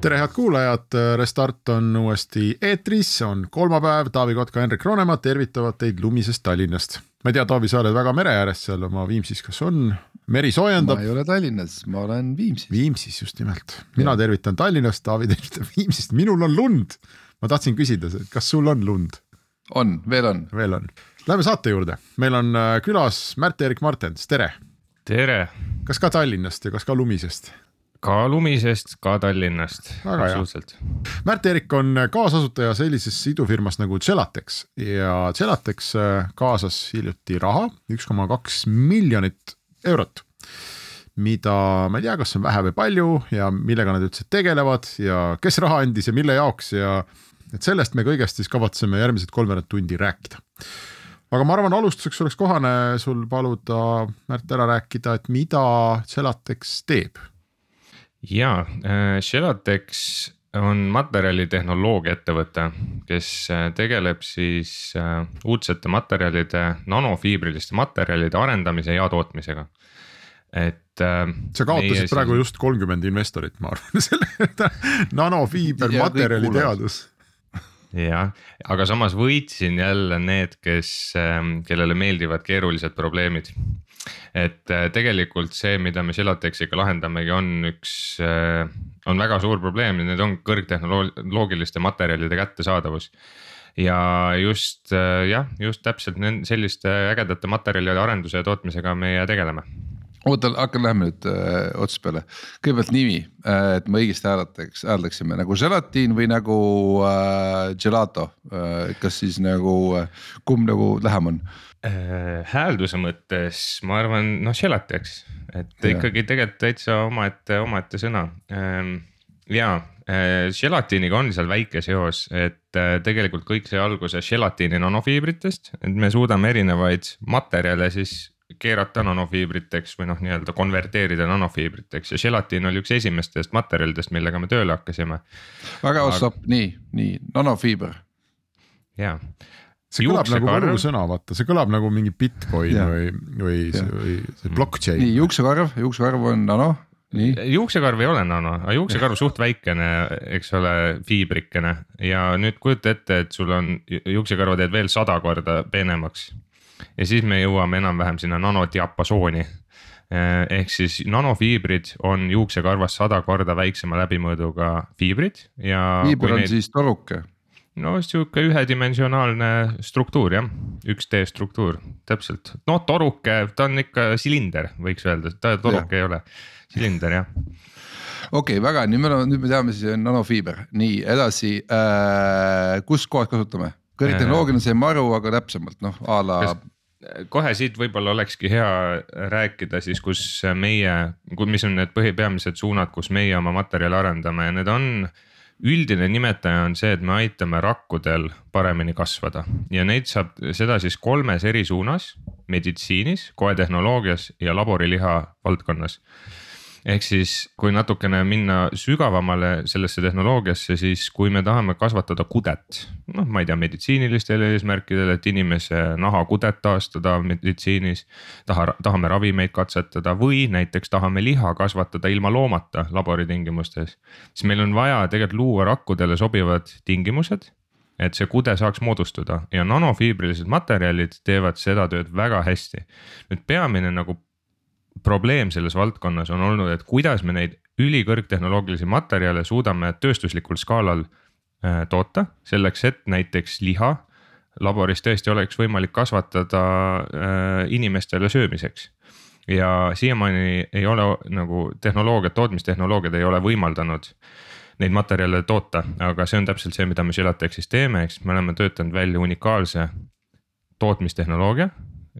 Tere, head kuulajad, Restart on uuesti eetris, on kolmapäev, Taavi Kotka, Henrik Ronemaa tervitavad teid lumisest Tallinnast. ma ei tea, Taavi, sa oled väga mere ääres seal oma Viimsis, kas on? meri soojendab. ma ei ole Tallinnas, ma olen Viimsis. Viimsis just nimelt, mina ja. tervitan Tallinnast, Taavi tervitab Viimsist, minul on lund. ma tahtsin küsida, kas sul on lund? on, veel on. veel on. Läheme saate juurde, meil on äh, külas Märt-Erik Martens, tere. tere. kas ka Tallinnast ja kas ka lumisest? Ka Lumisest, ka Tallinnast, absoluutselt. Märt-Erik on kaasasutaja sellises idufirmas nagu Gelatex ja Gelatex äh, kaasas hiljuti raha, üks koma kaks miljonit eurot. mida ma ei tea, kas on vähe või palju ja millega nad üldse tegelevad ja kes raha andis ja mille jaoks ja et sellest me kõigest siis kavatseme järgmised kolmveerand tundi rääkida aga ma arvan, alustuseks oleks kohane sul paluda Märt ära rääkida, et mida Gelatex teeb ja äh,, Shelatex on materjalitehnoloogia ettevõte, kes äh, tegeleb siis äh, uudsete materjalide, nanofiibriliste materjalide arendamise ja tootmisega. et äh,. sa kaotasid meie praegu siis... just kolmkümmend investorit, ma arvan, selle nanofiiber materjaliteadus jah, aga samas võitsin jälle need, kes, ähm, kellele meeldivad keerulised probleemid et äh, tegelikult see, mida me Silatexiga lahendamegi, on üks, äh, on väga suur probleem ja need on kõrgtehnoloogiliste materjalide kättesaadavus. Ja just äh, jah, just täpselt selliste ägedate materjalide arenduse ja tootmisega meie tegeleme. Oota, hakkan, lähme nüüd äh, otsast peale, kõigepealt nimi et me õigesti hääletaks, hääldaksime nagu želatiin või nagu äh, gelato äh,, kas siis nagu kumb nagu lähem on? äh,? Häälduse mõttes ma arvan, noh želati, eks, et ja. ikkagi tegelikult täitsa omaette, omaette sõna ähm, ja äh, želatiiniga on seal väike seos, et äh, tegelikult kõik sai alguse želatiini nanofiibritest, et me suudame erinevaid materjale siis keerata nanofiibriteks või noh, nii-öelda konverteerida nanofiibriteks ja želatiin oli üks esimestest materjalidest, millega me tööle hakkasime. väga hea stopp, nii, nii nanofiiber. ja. See kõlab nagu võlusõna, vaata, see kõlab nagu mingi Bitcoin ja. või, või, või see blockchain. nii juuksekarv, juuksekarv on nano nii. juuksekarv ei ole nano, aga juuksekarv suht väikene, eks ole, fiibrikene ja nüüd kujuta ette, et sul on juuksekarva teed veel sada korda peenemaks ja siis me jõuame enam-vähem sinna nanodiapasooni eh, ehk siis nanofiibrid on juuksekarvast sada korda väiksema läbimõõduga fiibrid ja. fiiber on neid... siis toruke. No sihuke ühedimensionaalne struktuur jah, 1D struktuur, täpselt, no toruke, ta on ikka silinder, võiks öelda, ta toruke ja. ei ole, silinder jah. Okei okay,, väga, nüüd me nüüd me teame siis nanofiiber, nii edasi äh,, kus kohas kasutame? kõrgtehnoloogiline sai maru, aga täpsemalt noh, a la kohe siit võib-olla olekski hea rääkida siis, kus meie, mis on need põhi, peamised suunad, kus meie oma materjali arendame. Ja need on. Üldine nimetaja on see, et me aitame rakkudel paremini kasvada. Ja neid saab seda siis kolmes eri suunas meditsiinis, koetehnoloogias ja laboriliha valdkonnas ehk siis, kui natukene minna sügavamale sellesse tehnoloogiasse, siis kui me tahame kasvatada kudet, noh, ma ei tea, meditsiinilistel eesmärkidel, et inimese nahakudet taastada meditsiinis. taha, tahame ravimeid katsetada või näiteks tahame liha kasvatada ilma loomata laboritingimustes. siis meil on vaja tegelikult luua rakkudele sobivad tingimused et see kude saaks moodustuda ja nanofiibrilised materjalid teevad seda tööd väga hästi. nüüd peamine nagu probleem selles valdkonnas on olnud, et kuidas me neid ülikõrgtehnoloogilisi materjale suudame tööstuslikul skaalal äh, toota, selleks et näiteks liha laboris tõesti oleks võimalik kasvatada äh, inimestele söömiseks. ja siiamaani ei ole nagu tehnoloogiad, tootmistehnoloogiad ei ole võimaldanud neid materjale toota, aga see on täpselt see, mida me Gelatexis teeme, eks me oleme töötanud välja unikaalse tootmistehnoloogia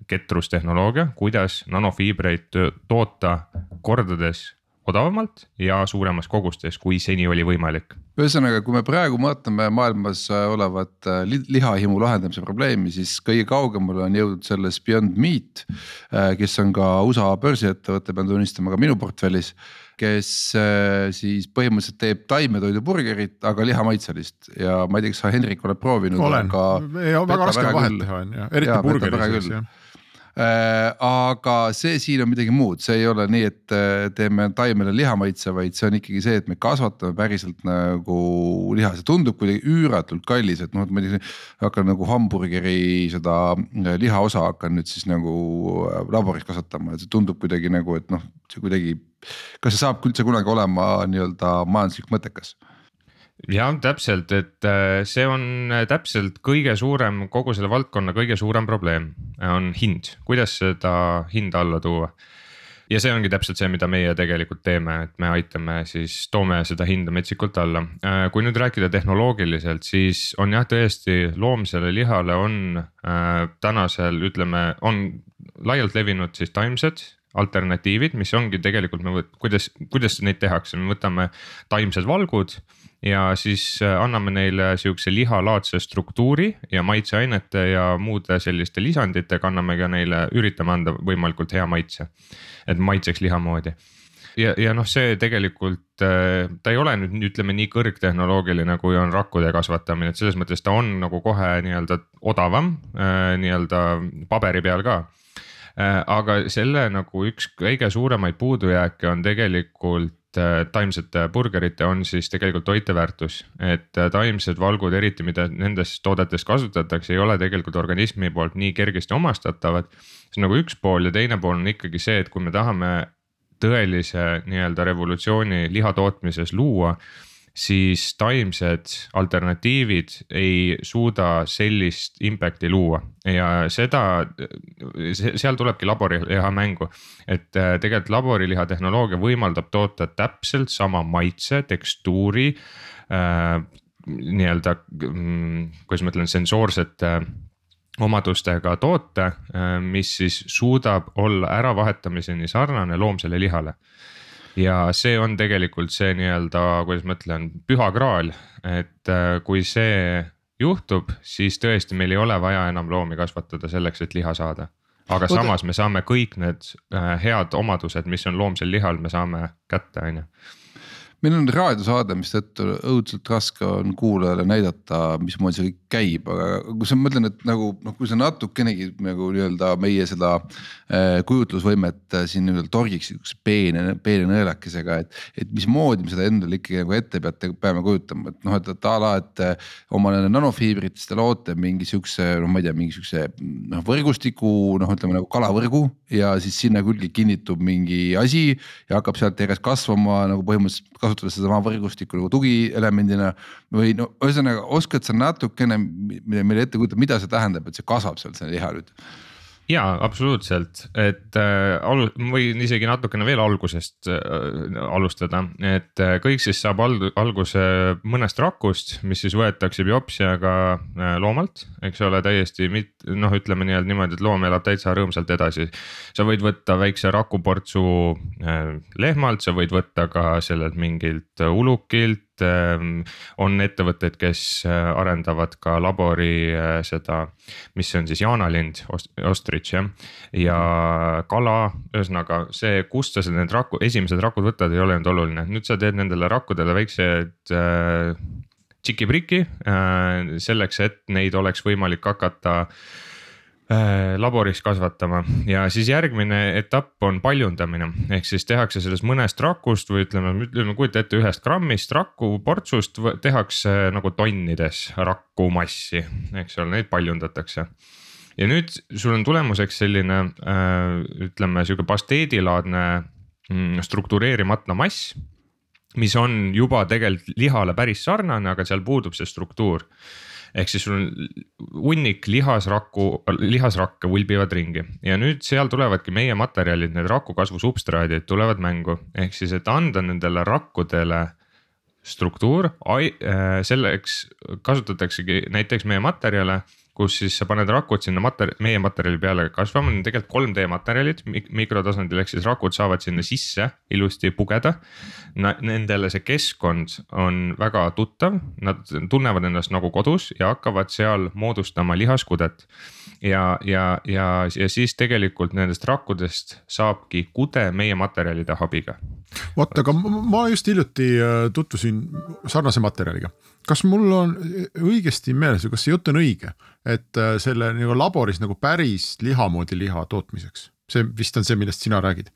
ketrustehnoloogia, kuidas nanofiibreid toota kordades odavamalt ja suuremas kogustes, kui seni oli võimalik. ühesõnaga, kui me praegu vaatame maailmas olevat äh, lihahimu lahendamise probleemi, siis kõige kaugemale on jõudnud selles Beyond Meat. Äh, kes on ka USA börsiettevõte, pean tunnistama ka minu portfellis kes äh, siis põhimõtteliselt teeb taimetoiduburgerit, aga lihamaitselist ja ma ei tea, kas sa Hendrik oled proovinud. olen, väga raske on vahet teha on ju, eriti burgeris jah Äh, aga see siin on midagi muud, see ei ole nii, et äh, teeme taimele lihamaitse, vaid see on ikkagi see, et me kasvatame päriselt nagu liha, see tundub kuidagi üüratult kallis, et noh, et ma hakkan nagu hamburgeri seda äh, lihaosa hakkan nüüd siis nagu laboris kasvatama, et see tundub kuidagi nagu, et noh, see kuidagi. kas see saab üldse kunagi olema nii-öelda majanduslik mõttekas? Jah, täpselt, et äh, see on äh, täpselt kõige suurem, kogu selle valdkonna kõige suurem probleem on hind, kuidas seda hinda alla tuua. ja see ongi täpselt see, mida meie tegelikult teeme, et me aitame siis, toome seda hinda metsikult alla. Äh, kui nüüd rääkida tehnoloogiliselt, siis on jah, tõesti loomsele lihale on äh, tänasel, ütleme, on laialt levinud siis taimsed alternatiivid, mis ongi tegelikult me kuidas, kuidas neid tehakse, me võtame taimsed valgud ja siis äh, anname neile sihukese lihalaadse struktuuri ja maitseainete ja muude selliste lisanditega anname ka neile, üritame anda võimalikult hea maitse. et maitseks liha moodi. Ja, ja noh, see tegelikult äh, ta ei ole nüüd ütleme nii kõrgtehnoloogiline, kui on rakkude kasvatamine, et selles mõttes ta on nagu kohe nii-öelda odavam äh, nii-öelda paberi peal ka. Aga selle nagu üks kõige suuremaid puudujääke on tegelikult taimsete burgerite on siis tegelikult toiteväärtus, et äh, taimsed valgud, eriti mida nendes toodetes kasutatakse, ei ole tegelikult organismi poolt nii kergesti omastatavad. see on nagu üks pool ja teine pool on ikkagi see, et kui me tahame tõelise nii-öelda revolutsiooni liha tootmises luua siis taimsed alternatiivid ei suuda sellist impact'i luua ja seda, seal tulebki laborileha mängu. et äh, tegelikult laboriliha tehnoloogia võimaldab toota täpselt sama maitse, tekstuuri äh,. nii-öelda, mm, kuidas ma ütlen, sensoorsete äh, omadustega toote, äh, mis siis suudab olla äravahetamiseni sarnane loomsele lihale ja see on tegelikult see nii-öelda, kuidas ma ütlen, püha graal, et äh, kui see juhtub, siis tõesti, meil ei ole vaja enam loomi kasvatada selleks, et liha saada. aga Oota. samas me saame kõik need äh, head omadused, mis on loomsel lihal, me saame kätte, on ju meil on raadiosaade, mistõttu õudselt raske on kuulajale näidata, mismoodi see kõik käib, aga kui sa mõtlen, et nagu noh, kui sa natukenegi nagu nii-öelda meie seda äh, kujutlusvõimet äh, siin nii-öelda torgiks sihukese peene, peene nõelakesega, et. et mismoodi me seda endale ikkagi nagu ette peate, peame kujutama, et noh, et, et a la, et äh, oma nende nanofiibritest te loote mingi sihukese, noh, ma ei tea, mingi sihukese noh võrgustiku, noh, ütleme nagu kalavõrgu ja siis sinna külge kinnitub mingi asi ja hakkab sealt järjest kasvama nagu põhimõtteliselt kasutada sedasama võrgustikku nagu tugielemendina. või no ühesõnaga, oskad sa natukene meile ette kujutada, mida see tähendab, et see kasvab seal see liha nüüd? Jaa, absoluutselt, et äh, alu-, ma võin isegi natukene veel algusest äh, alustada, et äh, kõik siis saab al-, alguse mõnest rakust, mis siis võetakse biopsiaga äh, loomalt, eks ole, täiesti mit-, noh, ütleme nii-öelda niimoodi, et loom elab täitsa rõõmsalt edasi. sa võid võtta väikse rakuportsu äh, lehmalt, sa võid võtta ka sellelt mingilt ulukilt Ähm, on ettevõtteid, kes äh, arendavad ka labori äh, seda, mis on siis jaanalind, ostrich jah. ja kala, ühesõnaga see, kust sa need raku, esimesed rakud võtad, ei ole nüüd oluline, nüüd sa teed nendele rakkudele väiksed äh, tšiki-priki selleks, et neid oleks võimalik hakata laboris kasvatama. Ja siis järgmine etapp on paljundamine, ehk siis tehakse sellest mõnest rakust või ütleme, ütleme kujuta ette ühest grammist raku portsust tehakse nagu tonnides raku massi, eks ole, neid paljundatakse. ja nüüd sul on tulemuseks selline äh, ütleme sihuke pasteedilaadne mm, struktureerimata mass mis on juba tegelikult lihale päris sarnane, aga seal puudub see struktuur ehk siis sul on hunnik lihasrakku, lihasrakke vulbivad ringi. Ja nüüd seal tulevadki meie materjalid, need raku kasvu substraadid tulevad mängu, ehk siis, et anda nendele rakkudele struktuur, äh, selleks kasutataksegi näiteks meie materjale kus siis sa paned rakud sinna mater-, meie materjali peale kasvama, need on tegelikult 3D materjalid mik mikrotasandil, ehk siis rakud saavad sinna sisse ilusti pugeda. Nendele see keskkond on väga tuttav, nad tunnevad ennast nagu kodus ja hakkavad seal moodustama lihaskudet. ja, ja, ja, ja siis tegelikult nendest rakkudest saabki kude meie materjalide abiga. Vot, aga ma just hiljuti äh, tutvusin sarnase materjaliga. Kas mul on õigesti meeles või kas see jutt on õige, et äh, selle nagu laboris nagu päris liha moodi liha tootmiseks, see vist on see, millest sina räägid,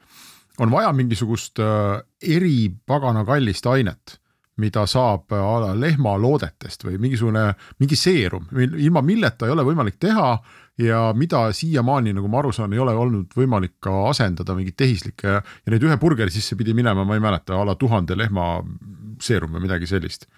on vaja mingisugust äh, eripagana kallist ainet, mida saab lehmaloodetest või mingisugune, mingi seerum, ilma milleta ei ole võimalik teha ja mida siiamaani, nagu ma aru saan, ei ole olnud võimalik ka asendada mingit tehislike ja neid ühe burgeri sisse pidi minema, ma ei mäleta, a la tuhande lehma seerum või midagi sellist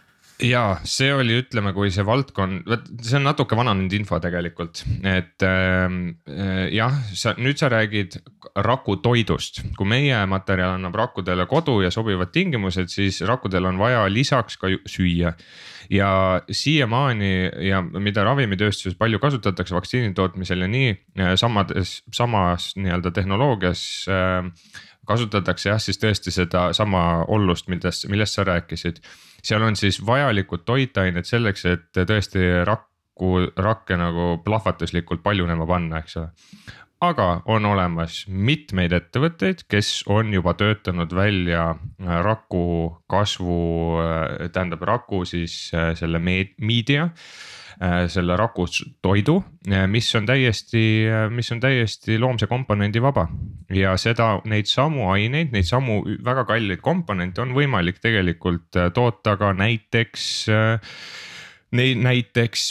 ja see oli, ütleme, kui see valdkond, vot see on natuke vananenud info tegelikult, et ähm, äh, jah, sa nüüd sa räägid rakutoidust, kui meie materjal annab rakkudele kodu ja sobivad tingimused, siis rakkudel on vaja lisaks ka süüa. ja siiamaani ja mida ravimitööstuses palju kasutatakse vaktsiini tootmisel ja nii äh, samades, samas nii-öelda tehnoloogias äh, kasutatakse jah, siis tõesti sedasama ollust, millest, millest sa rääkisid. Seal on siis vajalikud toitained selleks, et tõesti rakku, rakke nagu plahvatuslikult paljunema panna, eks ole. Aga on olemas mitmeid ettevõtteid, kes on juba töötanud välja raku kasvu, tähendab raku siis selle meedia. Äh, selle rakustoidu, äh, mis on täiesti, äh, mis on täiesti loomse komponendi vaba. ja seda, neid samu aineid, neid samu väga kalleid komponente on võimalik tegelikult toota ka näiteks Neid näiteks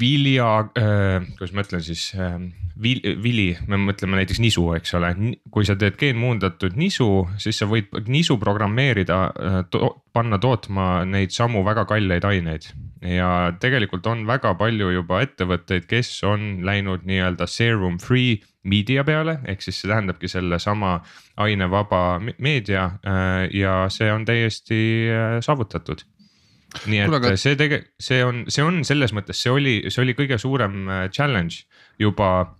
vilja äh,, kuidas ma ütlen siis äh, vil, vili, me mõtleme näiteks nisu, eks ole, kui sa teed geenmuundatud nisu, siis sa võid nisu programmeerida äh, to,, panna tootma neid samu väga kalleid aineid. Ja tegelikult on väga palju juba ettevõtteid, kes on läinud nii-öelda serum free media peale, ehk siis see tähendabki sellesama ainevaba meedia äh, ja see on täiesti äh, saavutatud. Nii et Kuule, aga... see tege-, see on, see on selles mõttes, see oli, see oli kõige suurem äh, challenge juba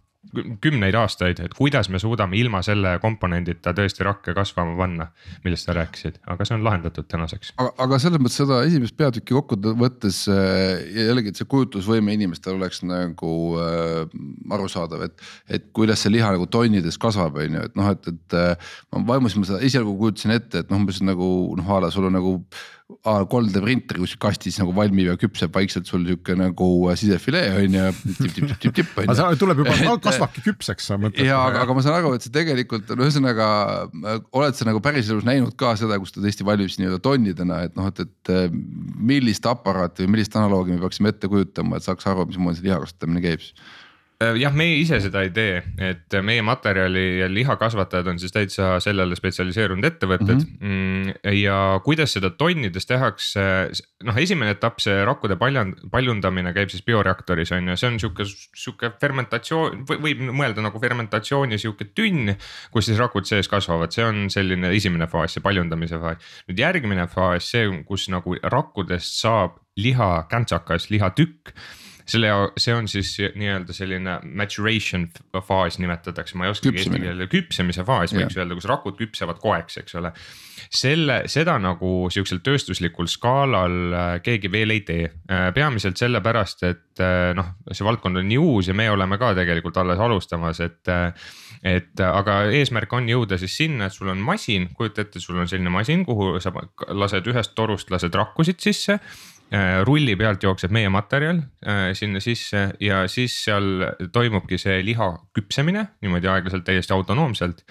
kümneid aastaid, et kuidas me suudame ilma selle komponendita tõesti rakke kasvama panna, millest sa rääkisid, aga see on lahendatud tänaseks. aga, selles mõttes seda esimest peatükki kokku võttes äh, jällegi, et see kujutlusvõime inimestel oleks nagu äh, arusaadav, et. et kuidas see liha nagu tonnides kasvab, on ju, et noh, et, et äh, ma vaimusin seda esialgu kujutasin ette, et noh, umbes nagu noh, a la sul on nagu A3D printer kuskil kastis nagu valmib ja küpseb vaikselt sul sihuke nagu äh, sisefilee on ju. aga see tuleb juba, kasvabki küpseks sa mõtled. ja aga, aga ma saan aru, et see tegelikult on ühesõnaga, äh, oled sa nagu päriselus näinud ka seda, kus ta tõesti valmib siis nii-öelda tonnidena, et noh, et, et äh, millist aparaati või millist analoogi me peaksime ette kujutama, et saaks aru, mismoodi see liha kasutamine käib siis jah, meie ise seda ei tee, et meie materjali ja lihakasvatajad on siis täitsa sellele spetsialiseerunud ettevõtted mhm. mm. -hmm. ja kuidas seda tonnides tehakse, noh, esimene etapp, see rakkude paljand-, paljundamine käib siis bioreaktoris on ju, see on sihuke, sihuke fermentatsioon, võib mõelda nagu fermentatsiooni sihuke tünn. kus siis rakud sees kasvavad, see on selline esimene faas, see paljundamise faas. nüüd järgmine faas, see, kus nagu rakkudest saab liha käntsakas, lihatükk selle, see on siis nii-öelda selline maturation faas nimetatakse, ma ei oskagi eesti keelde, küpsemise faas võiks yeah. öelda, kus rakud küpsevad koeks, eks ole. selle, seda nagu sihukesel tööstuslikul skaalal äh, keegi veel ei tee, äh, peamiselt sellepärast, et äh, noh, see valdkond on nii uus ja me oleme ka tegelikult alles alustamas, et et aga eesmärk on jõuda siis sinna, et sul on masin, kujuta ette, sul on selline masin, kuhu sa lased ühest torust lased rakkusid sisse rulli pealt jookseb meie materjal äh, sinna sisse ja siis seal toimubki see liha küpsemine niimoodi aeglaselt, täiesti autonoomselt.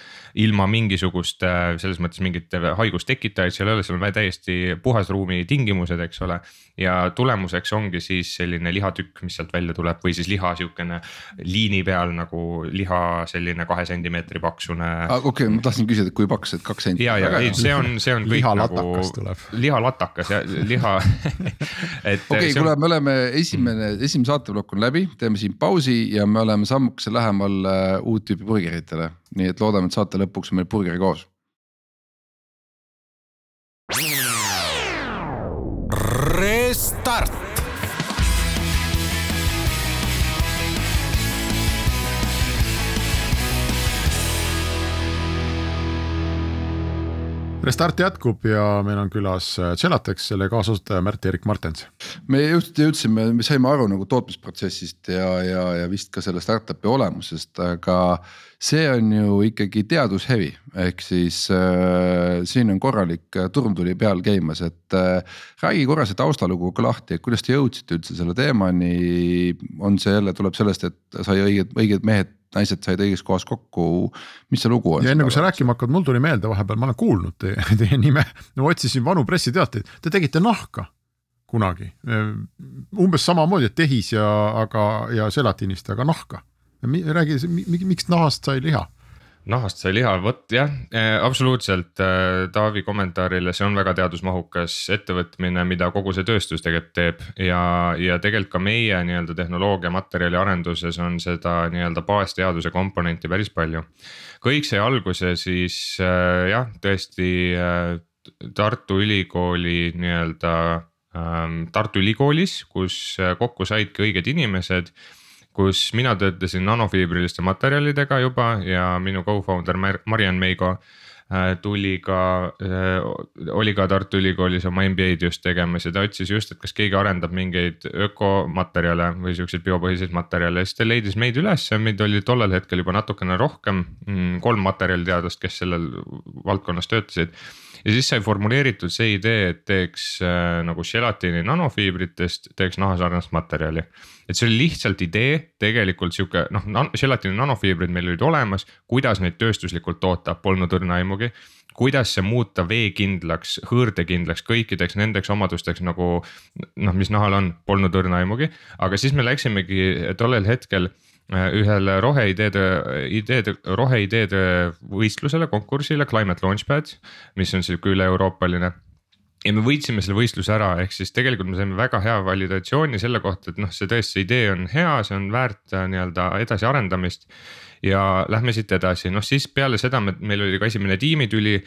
ilma mingisuguste, selles mõttes mingite haigustekitajaid seal ei ole, seal on täiesti puhasruumi tingimused, eks ole. ja tulemuseks ongi siis selline lihatükk, mis sealt välja tuleb või siis liha sihukene liini peal nagu liha selline kahe sentimeetri paksune. okei okay,, ma tahtsin küsida, et kui paks, et kaks senti. ja, ja ei, see on, see on kõik lihalatakas nagu lihalatakas ja liha okei okay, kuule, me oleme esimene, esimene saateplokk on läbi, teeme siin pausi ja me oleme sammukese lähemal uh, uut tüüpi burgeritele. nii et loodame, et saate lõpuks on meil burgeri koos. Restart Restart jätkub ja meil on külas Celatex, selle kaasasutaja Märt-Erik Martens. me just jõudsime, me saime aru nagu tootmisprotsessist ja, ja, ja vist ka selle startup'i olemusest, aga see on ju ikkagi teadushevi, ehk siis äh, siin on korralik turm tuli peal käimas, et äh, räägi korra see taustalugu ka lahti, et kuidas te jõudsite üldse selle teemani. on see jälle tuleb sellest, et sai õiged, õiged mehed naised said õiges kohas kokku, mis see lugu on? ja enne kui sa rääkima hakkad, mul tuli meelde vahepeal, ma olen kuulnud teie, teie nime, no otsisin vanu pressiteateid, te tegite nahka kunagi. umbes samamoodi, et tehis ja, aga ja selatiinist, aga nahka. räägi, miks nahast sai liha? Nahast sai liha, vot jah äh,, absoluutselt äh, Taavi kommentaarile, see on väga teadusmahukas ettevõtmine, mida kogu see tööstus tegelikult teeb ja, ja tegelikult ka meie nii-öelda tehnoloogia materjali arenduses on seda nii-öelda baasteaduse komponenti päris palju. kõik sai alguse siis äh, jah, tõesti Tartu Ülikooli nii-öelda äh, Tartu Ülikoolis, kus kokku saidki õiged inimesed kus mina töötasin nanofiibriliste materjalidega juba ja minu co-founder Mariann Meigo äh, tuli ka, äh, oli ka Tartu Ülikoolis oma MBA-d just tegemas ja ta otsis just, et kas keegi arendab mingeid ökomaterjale või siukseid biopõhiseid materjale ja siis ta leidis meid üles, meid oli tollel hetkel juba natukene rohkem, mm, kolm materjaliteadlast, kes sellel valdkonnas töötasid ja siis sai formuleeritud see idee, et teeks äh, nagu želatiini nanofiibritest, teeks nahasarnast materjali. Et see oli lihtsalt idee, tegelikult sihuke noh nan, želatiini nanofiibrid meil olid olemas, kuidas neid tööstuslikult toota, polnud õrna aimugi. Kuidas see muuta veekindlaks, hõõrdekindlaks, kõikideks nendeks omadusteks nagu noh, mis nahal on, polnud õrna aimugi, aga siis me läksimegi tollel hetkel Äh, ühele roheideede, ideede, roheideede võistlusele, konkursile Climate Launchpad, mis on sihuke üle-euroopaline ja me võitsime selle võistluse ära, ehk siis tegelikult me saime väga hea validatsiooni selle kohta, et noh, see tõesti, see idee on hea, see on väärt äh, nii-öelda edasiarendamist. ja lähme siit edasi, noh siis peale seda me, meil oli ka esimene tiimitüli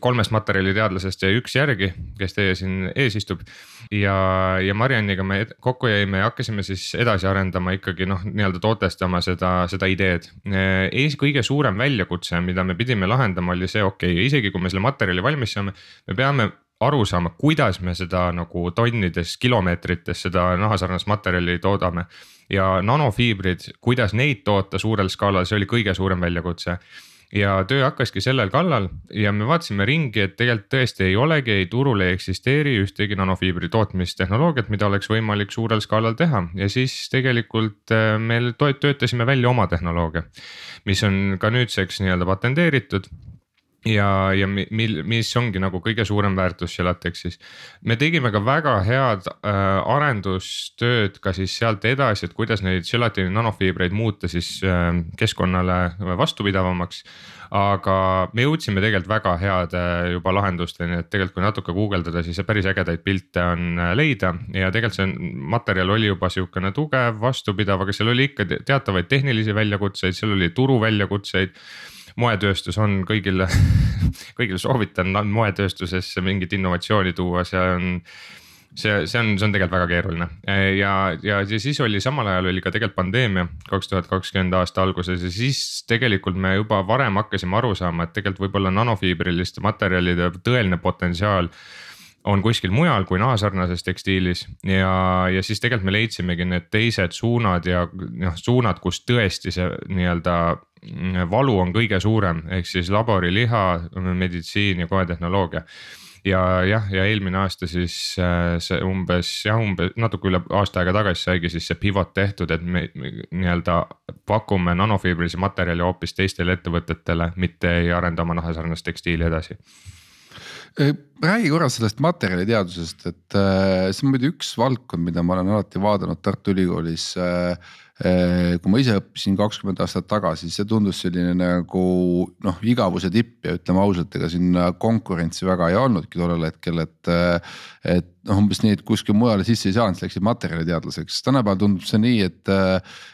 kolmest materjaliteadlasest jäi üks järgi, kes teie siin ees istub. ja, ja Marianniga me kokku jäime ja hakkasime siis edasi arendama ikkagi noh, nii-öelda tootestama seda, seda ideed. Äh, ees kõige suurem väljakutse, mida me pidime lahendama, oli see, okei okay,, isegi kui me selle materjali valmis saame, me peame aru saama, kuidas me seda nagu tonnides, kilomeetrites seda nahasarnast materjali toodame. ja nanofiibrid, kuidas neid toota suurel skaalal, see oli kõige suurem väljakutse ja töö hakkaski sellel kallal ja me vaatasime ringi, et tegelikult tõesti ei olegi, ei turul ei eksisteeri ühtegi nanofiibri tootmistehnoloogiat, mida oleks võimalik suurel skaalal teha ja siis tegelikult äh, me töötasime välja oma tehnoloogia. mis on ka nüüdseks nii-öelda patenteeritud ja, ja mil, mis ongi nagu kõige suurem väärtus Gelatexis. me tegime ka väga head äh, arendustööd ka siis sealt edasi, et kuidas neid gelatiini nanofiibreid muuta siis äh, keskkonnale vastupidavamaks. aga me jõudsime tegelikult väga heade juba lahendusteni, et tegelikult kui natuke guugeldada, siis päris ägedaid pilte on äh, leida ja tegelikult see materjal oli juba sihukene tugev, vastupidav, aga seal oli ikka teatavaid tehnilisi väljakutseid, seal oli turu väljakutseid moetööstus on kõigile kõigile soovitan moetööstusesse mingit innovatsiooni tuua, see on see, see on, see on tegelikult väga keeruline. Ja, ja, ja siis oli samal ajal oli ka tegelikult pandeemia kaks tuhat kakskümmend aasta alguses ja siis tegelikult me juba varem hakkasime aru saama, et tegelikult võib-olla nanofiibriliste materjalide tõeline potentsiaal on kuskil mujal kui nahasarnases tekstiilis ja, ja siis tegelikult me leidsimegi need teised suunad ja noh, suunad, kus tõesti see nii-öelda valu on kõige suurem, ehk siis laboriliha, meditsiin ja koetehnoloogia ja jah, ja eelmine aasta siis äh, see umbes jah, umbes natuke üle aasta aega tagasi saigi siis see pivot tehtud, et me, nii-öelda pakume nanofiibrilisi materjali hoopis teistele ettevõtetele, mitte ei arenda oma nahasarnast tekstiili edasi. Äh, räägi korra sellest materjaliteadusest, et äh, see on muidu üks valdkond, mida ma olen alati vaadanud Tartu Ülikoolis kui ma ise õppisin kakskümmend aastat tagasi, see tundus selline nagu noh, igavuse tipp ja ütleme ausalt, ega siin konkurentsi väga ei olnudki tollel hetkel, et. et noh, umbes nii, et kuskil mujale sisse ei saanud, siis läksid materjaliteadlaseks, tänapäeval tundub see nii, et.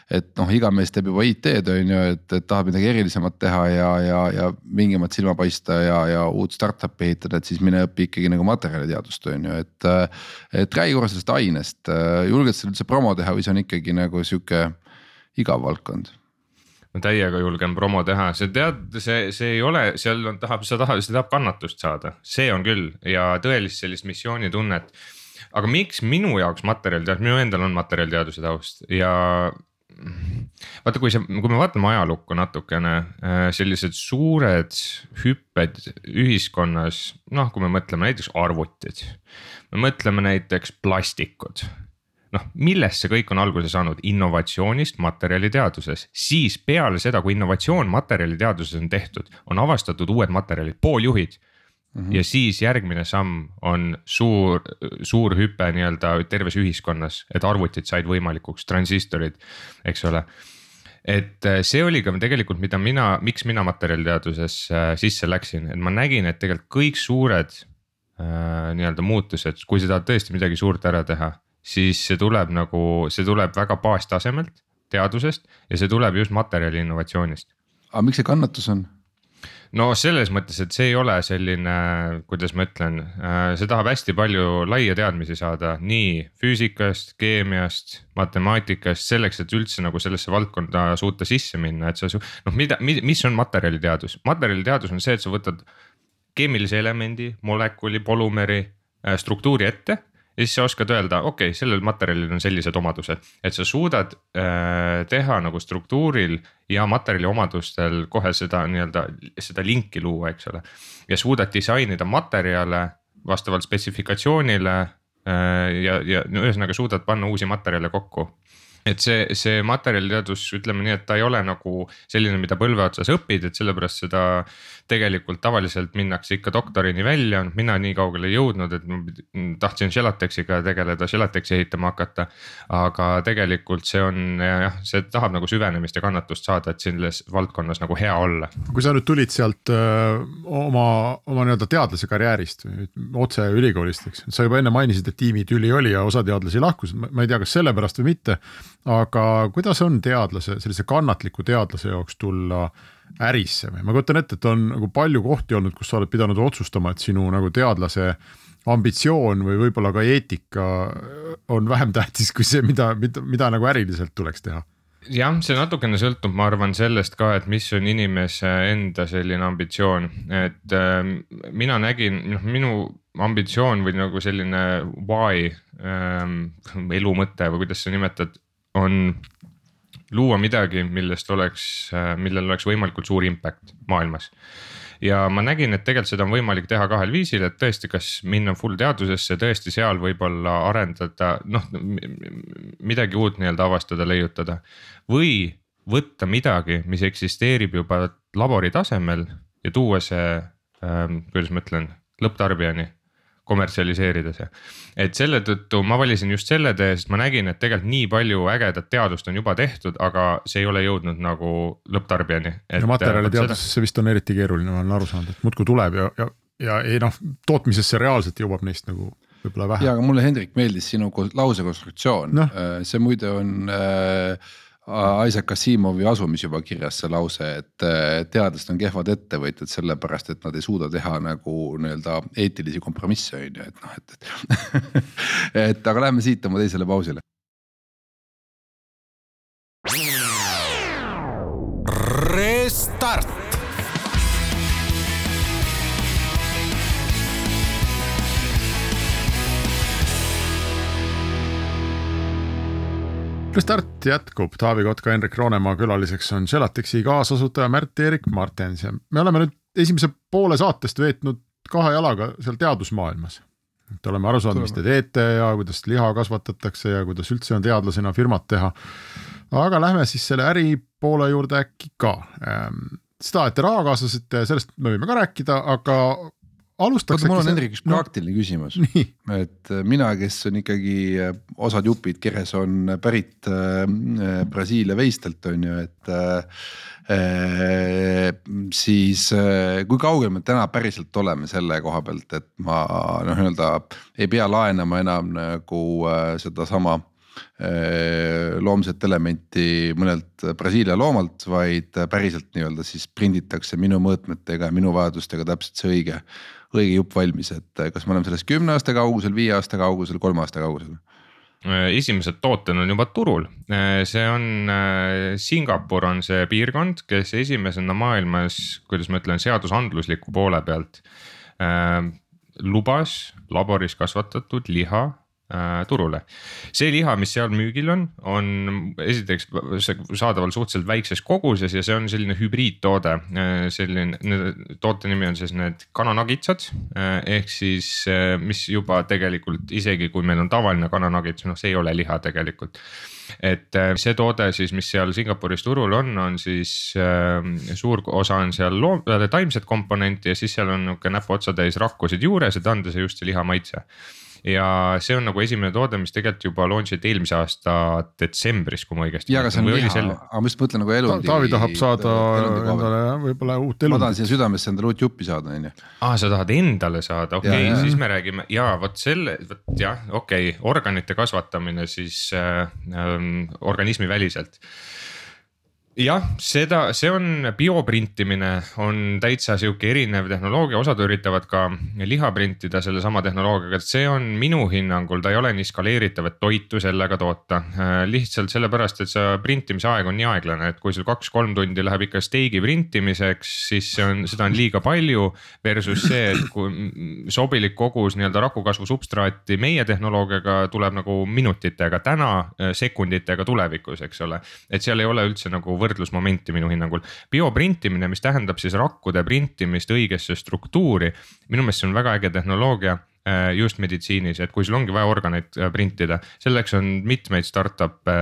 et noh, iga mees teeb juba IT-d on ju, et, et tahab midagi erilisemat teha ja, ja, ja vingemat silma paista ja, ja uut startup'i ehitada, et siis mine õpi ikkagi nagu materjaliteadust on ju, et. et räägi korra sellest ainest, julged sa üldse promo teha või see on ikkagi nagu sihuke igav valdkond? Ma täiega julgen promo teha, sa tead, see, see ei ole, seal on, tahab, sa tahad, see tahab kannatust saada, see on küll ja tõelist sellist missioonitunnet. aga miks minu jaoks materjaliteadus, minu endal on materjaliteaduse taust ja vaata, kui sa, kui me vaatame ajalukku natukene, äh, sellised suured hüpped ühiskonnas, noh, kui me mõtleme näiteks arvutid. me mõtleme näiteks plastikud noh, millest see kõik on alguse saanud, innovatsioonist materjaliteaduses, siis peale seda, kui innovatsioon materjaliteaduses on tehtud, on avastatud uued materjalid, pooljuhid mm. -hmm. ja siis järgmine samm on suur, suur hüpe nii-öelda terves ühiskonnas, et arvutid said võimalikuks, transistorid, eks ole et äh, see oli ka tegelikult, mida mina, miks mina materjaliteaduses äh, sisse läksin, et ma nägin, et tegelikult kõik suured äh, nii-öelda muutused, kui sa tahad tõesti midagi suurt ära teha siis see tuleb nagu, see tuleb väga baastasemelt, teadusest ja see tuleb just materjali innovatsioonist. aga miks see kannatus on? no selles mõttes, et see ei ole selline, kuidas ma ütlen, äh, see tahab hästi palju laia teadmisi saada nii füüsikast, keemiast, matemaatikast, selleks, et üldse nagu sellesse valdkonda suuta sisse minna, et sa noh, mida, mis on materjaliteadus, materjaliteadus on see, et sa võtad keemilise elemendi, molekuli, polümeri äh, struktuuri ette ja siis sa oskad öelda, okei okay,, sellel materjalil on sellised omadused, et sa suudad äh, teha nagu struktuuril ja materjali omadustel kohe seda nii-öelda seda linki luua, eks ole. ja suudad disainida materjale vastavalt spetsifikatsioonile äh, ja, ja no, ühesõnaga suudad panna uusi materjale kokku et see, see materjaliteadus, ütleme nii, et ta ei ole nagu selline, mida põlve otsas õpid, et sellepärast seda tegelikult tavaliselt minnakse ikka doktorini välja, mina nii kaugele ei jõudnud, et ma tahtsin Gelatexiga tegeleda, Gelatexi ehitama hakata. aga tegelikult see on jah, see tahab nagu süvenemist ja kannatust saada, et selles valdkonnas nagu hea olla. kui sa nüüd tulid sealt öö, oma, oma nii-öelda teadlase karjäärist otse ülikoolist, eks, sa juba enne mainisid, et tiimitüli oli ja osa teadlasi lahkus, ma ei tea, kas sellepärast või mitte aga kuidas on teadlase, sellise kannatliku teadlase jaoks tulla ärisse või? Ma kujutan ette, et on nagu palju kohti olnud, kus sa oled pidanud otsustama, et sinu nagu teadlase ambitsioon või võib-olla ka eetika on vähem tähtis kui see, mida, mida, mida nagu äriliselt tuleks teha. Jah, see natukene sõltub, ma arvan sellest ka, et mis on inimese enda selline ambitsioon, et äh, mina nägin, noh, minu ambitsioon või nagu selline why ähm,, elu mõte või kuidas sa nimetad, on luua midagi, millest oleks, millel oleks võimalikult suur impact maailmas. ja ma nägin, et tegelikult seda on võimalik teha kahel viisil, et tõesti, kas minna full teadusesse, tõesti seal võib-olla arendada, noh midagi uut nii-öelda avastada, leiutada. või võtta midagi, mis eksisteerib juba labori tasemel ja tuua see ähm,, kuidas ma ütlen, lõpptarbijani kommertsialiseerida see. et selle tõttu ma valisin just selle tee, sest ma nägin, et tegelikult nii palju ägedat teadust on juba tehtud, aga see ei ole jõudnud nagu lõpptarbijani. ja materjaliteadusesse seda... vist on eriti keeruline, ma olen aru saanud, et muudkui tuleb ja, ja, ja ei noh, tootmisesse reaalselt jõuab neist nagu võib-olla vähe. ja, aga mulle Hendrik meeldis sinu lause konstruktsioon no., äh, see muide on äh, Isaac Asimovi asumis juba kirjas see lause, et teadlased on kehvad ettevõtjad sellepärast, et nad ei suuda teha nagu nii-öelda eetilisi kompromisse on ju, et noh, et, et et aga lähme siit oma teisele pausile. Restart Restart jätkub, Taavi Kotka, Henrik Roonemaa külaliseks on Gelatexi kaasasutaja Märt-Erik Martens ja me oleme nüüd esimese poole saatest veetnud kahe jalaga seal teadusmaailmas. et oleme aru saanud, mis te teete ja kuidas liha kasvatatakse ja kuidas üldse on teadlasena firmat teha. aga lähme siis selle äripoole juurde äkki ka. Ehm, seda, et te raha kaasasite, sellest me võime ka rääkida, aga alustaks. mul on Hendrik üks praktiline küsimus, et äh, mina, kes on ikkagi äh, osad jupid keres on pärit äh, Brasiilia veistelt on ju, et äh, siis äh, kui kaugel me täna päriselt oleme selle koha pealt, et ma noh, nii-öelda ei pea laenama enam nagu äh, sedasama loomset elementi mõnelt Brasiilia loomalt, vaid päriselt nii-öelda siis prinditakse minu mõõtmetega ja minu vajadustega täpselt see õige õige jupp valmis, et kas me oleme sellest kümne aasta kaugusel, viie aasta kaugusel, kolme aasta kaugusel? esimesed tooted on juba turul, see on Singapur on see piirkond, kes esimesena maailmas, kuidas ma ütlen, seadusandlusliku poole pealt lubas laboris kasvatatud liha turule. see liha, mis seal müügil on, on esiteks saadaval suhteliselt väikses koguses ja see on selline hübriidtoode. Äh, selline, toote nimi on siis need kananagitsad äh, ehk siis, äh, mis juba tegelikult isegi kui meil on tavaline kananagits, noh, see ei ole liha tegelikult et see toode siis, mis seal Singapuris turul on, on siis äh, suur osa on seal loom-, taimset komponenti ja siis seal on nihuke näpuotsatäis rakkusid juures, et anda see just see liha maitse ja see on nagu esimene toode, mis tegelikult juba launch iti eelmise aasta detsembris, kui ma õigesti. ja, aga see on liha, aga ma just mõtlen nagu elundi. Taavi tahab saada endale võib-olla uut elundit. ma tahan siia südamesse endale uut juppi saada, on ju. aa, sa tahad endale saada, okei okay,, siis me räägime ja vot selle, vot jah, okei okay,, organite kasvatamine siis äh, äh, organismi väliselt jah, seda, see on bioprintimine on täitsa sihuke erinev tehnoloogia, osad üritavad ka liha printida sellesama tehnoloogiaga, et see on minu hinnangul, ta ei ole nii skaleeritav, et toitu sellega toota. lihtsalt sellepärast, et see printimise aeg on nii aeglane, et kui sul kaks-kolm tundi läheb ikka steigi printimiseks, siis see on, seda on liiga palju. Versus see, et kui sobilik kogus nii-öelda rakukasvu substraati meie tehnoloogiaga tuleb nagu minutitega täna, sekunditega tulevikus, eks ole. et seal ei ole üldse nagu võrdlust võrdlusmomenti minu hinnangul. bioprintimine, mis tähendab siis rakkude printimist õigesse struktuuri, minu meelest see on väga äge tehnoloogia äh, just meditsiinis, et kui sul ongi vaja organeid äh, printida, selleks on mitmeid startup'e,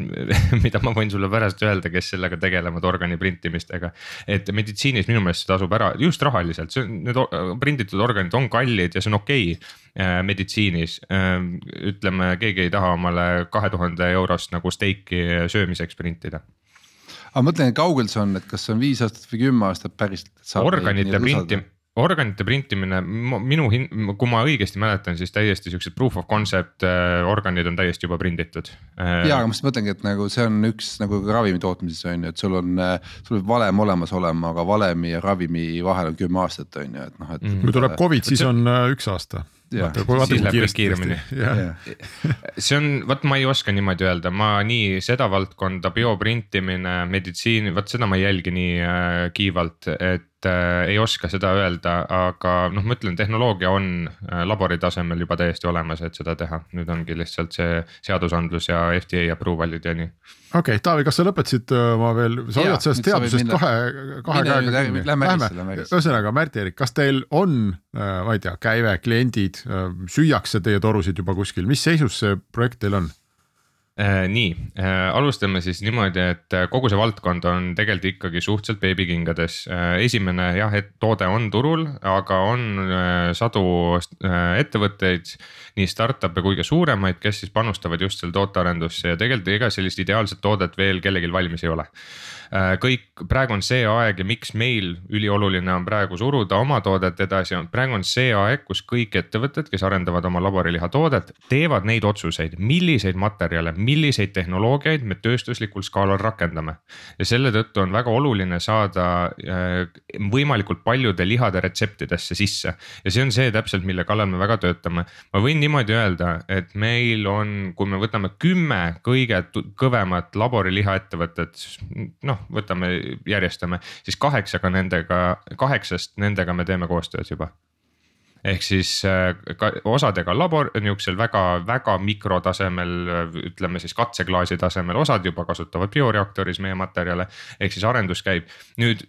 mida ma võin sulle pärast öelda, kes sellega tegelevad organi printimistega. et meditsiinis minu meelest see tasub ära just rahaliselt, see on, need prinditud organid on kallid ja see on okei okay äh, meditsiinis. ütleme, keegi ei taha omale kahe tuhande eurost nagu steiki söömiseks printida aga mõtlen, kaugel see on, et kas see on viis aastat või kümme aastat päriselt? organite printi, organite printimine, minu hin-, kui ma õigesti mäletan, siis täiesti siuksed proof of concept äh, organid on täiesti juba prinditud äh,. ja, aga ma just mõtlengi, et nagu see on üks nagu ravimi tootmises on ju, et sul on, äh, sul võib valem olemas olema, aga valemi ja ravimi vahel on kümme aastat on ju, et noh, et mm. -hmm. kui tuleb Covid, siis on üks aasta siis läheb kõik kiiremini. see on, vot ma ei oska niimoodi öelda, ma nii seda valdkonda, bioprintimine, meditsiin, vot seda ma ei jälgi nii äh, kiivalt, et äh, ei oska seda öelda, aga noh, ma ütlen, tehnoloogia on äh, labori tasemel juba täiesti olemas, et seda teha, nüüd ongi lihtsalt see seadusandlus ja FDA approval'id ja nii. okei okay,, Taavi, kas sa lõpetasid oma veel, sa hoiad sellest teadusest kahe, kahe käega kinni. Lähme, ühesõnaga Märt-Erik, kas teil on, äh, ma ei tea, käive, kliendid, äh, süüakse teie torusid juba kuskil, mis seisus see projekt teil on? Äh, nii, äh, alustame siis niimoodi, et äh, kogu see valdkond on tegelikult ikkagi suhteliselt beebikingades. esimene jah, et toode on turul, aga on sadu ettevõtteid, nii startup'e kui ka suuremaid, kes siis panustavad just selle tootearendusse ja tegelikult ega sellist ideaalset toodet veel kellelgi valmis ei ole kõik, praegu on see aeg ja miks meil ülioluline on praegu suruda oma toodet edasi, on praegu on see aeg, kus kõik ettevõtted, kes arendavad oma laboriliha toodet, teevad neid otsuseid, milliseid materjale, milliseid tehnoloogiaid me tööstuslikul skaalal rakendame. ja selle tõttu on väga oluline saada äh, võimalikult paljude lihade retseptidesse sisse ja see on see täpselt, mille kallal me väga töötame. ma võin niimoodi öelda, et meil on, kui me võtame kümme kõige kõvemat laboriliha ettevõtet, noh noh, võtame, järjestame, siis kaheksaga nendega, kaheksast nendega me teeme koostööd juba ehk siis äh, ka osadega labor, nihukesel väga-väga mikrotasemel, ütleme siis katseklaasi tasemel, osad juba kasutavad bioreaktoris meie materjale. ehk siis arendus käib, nüüd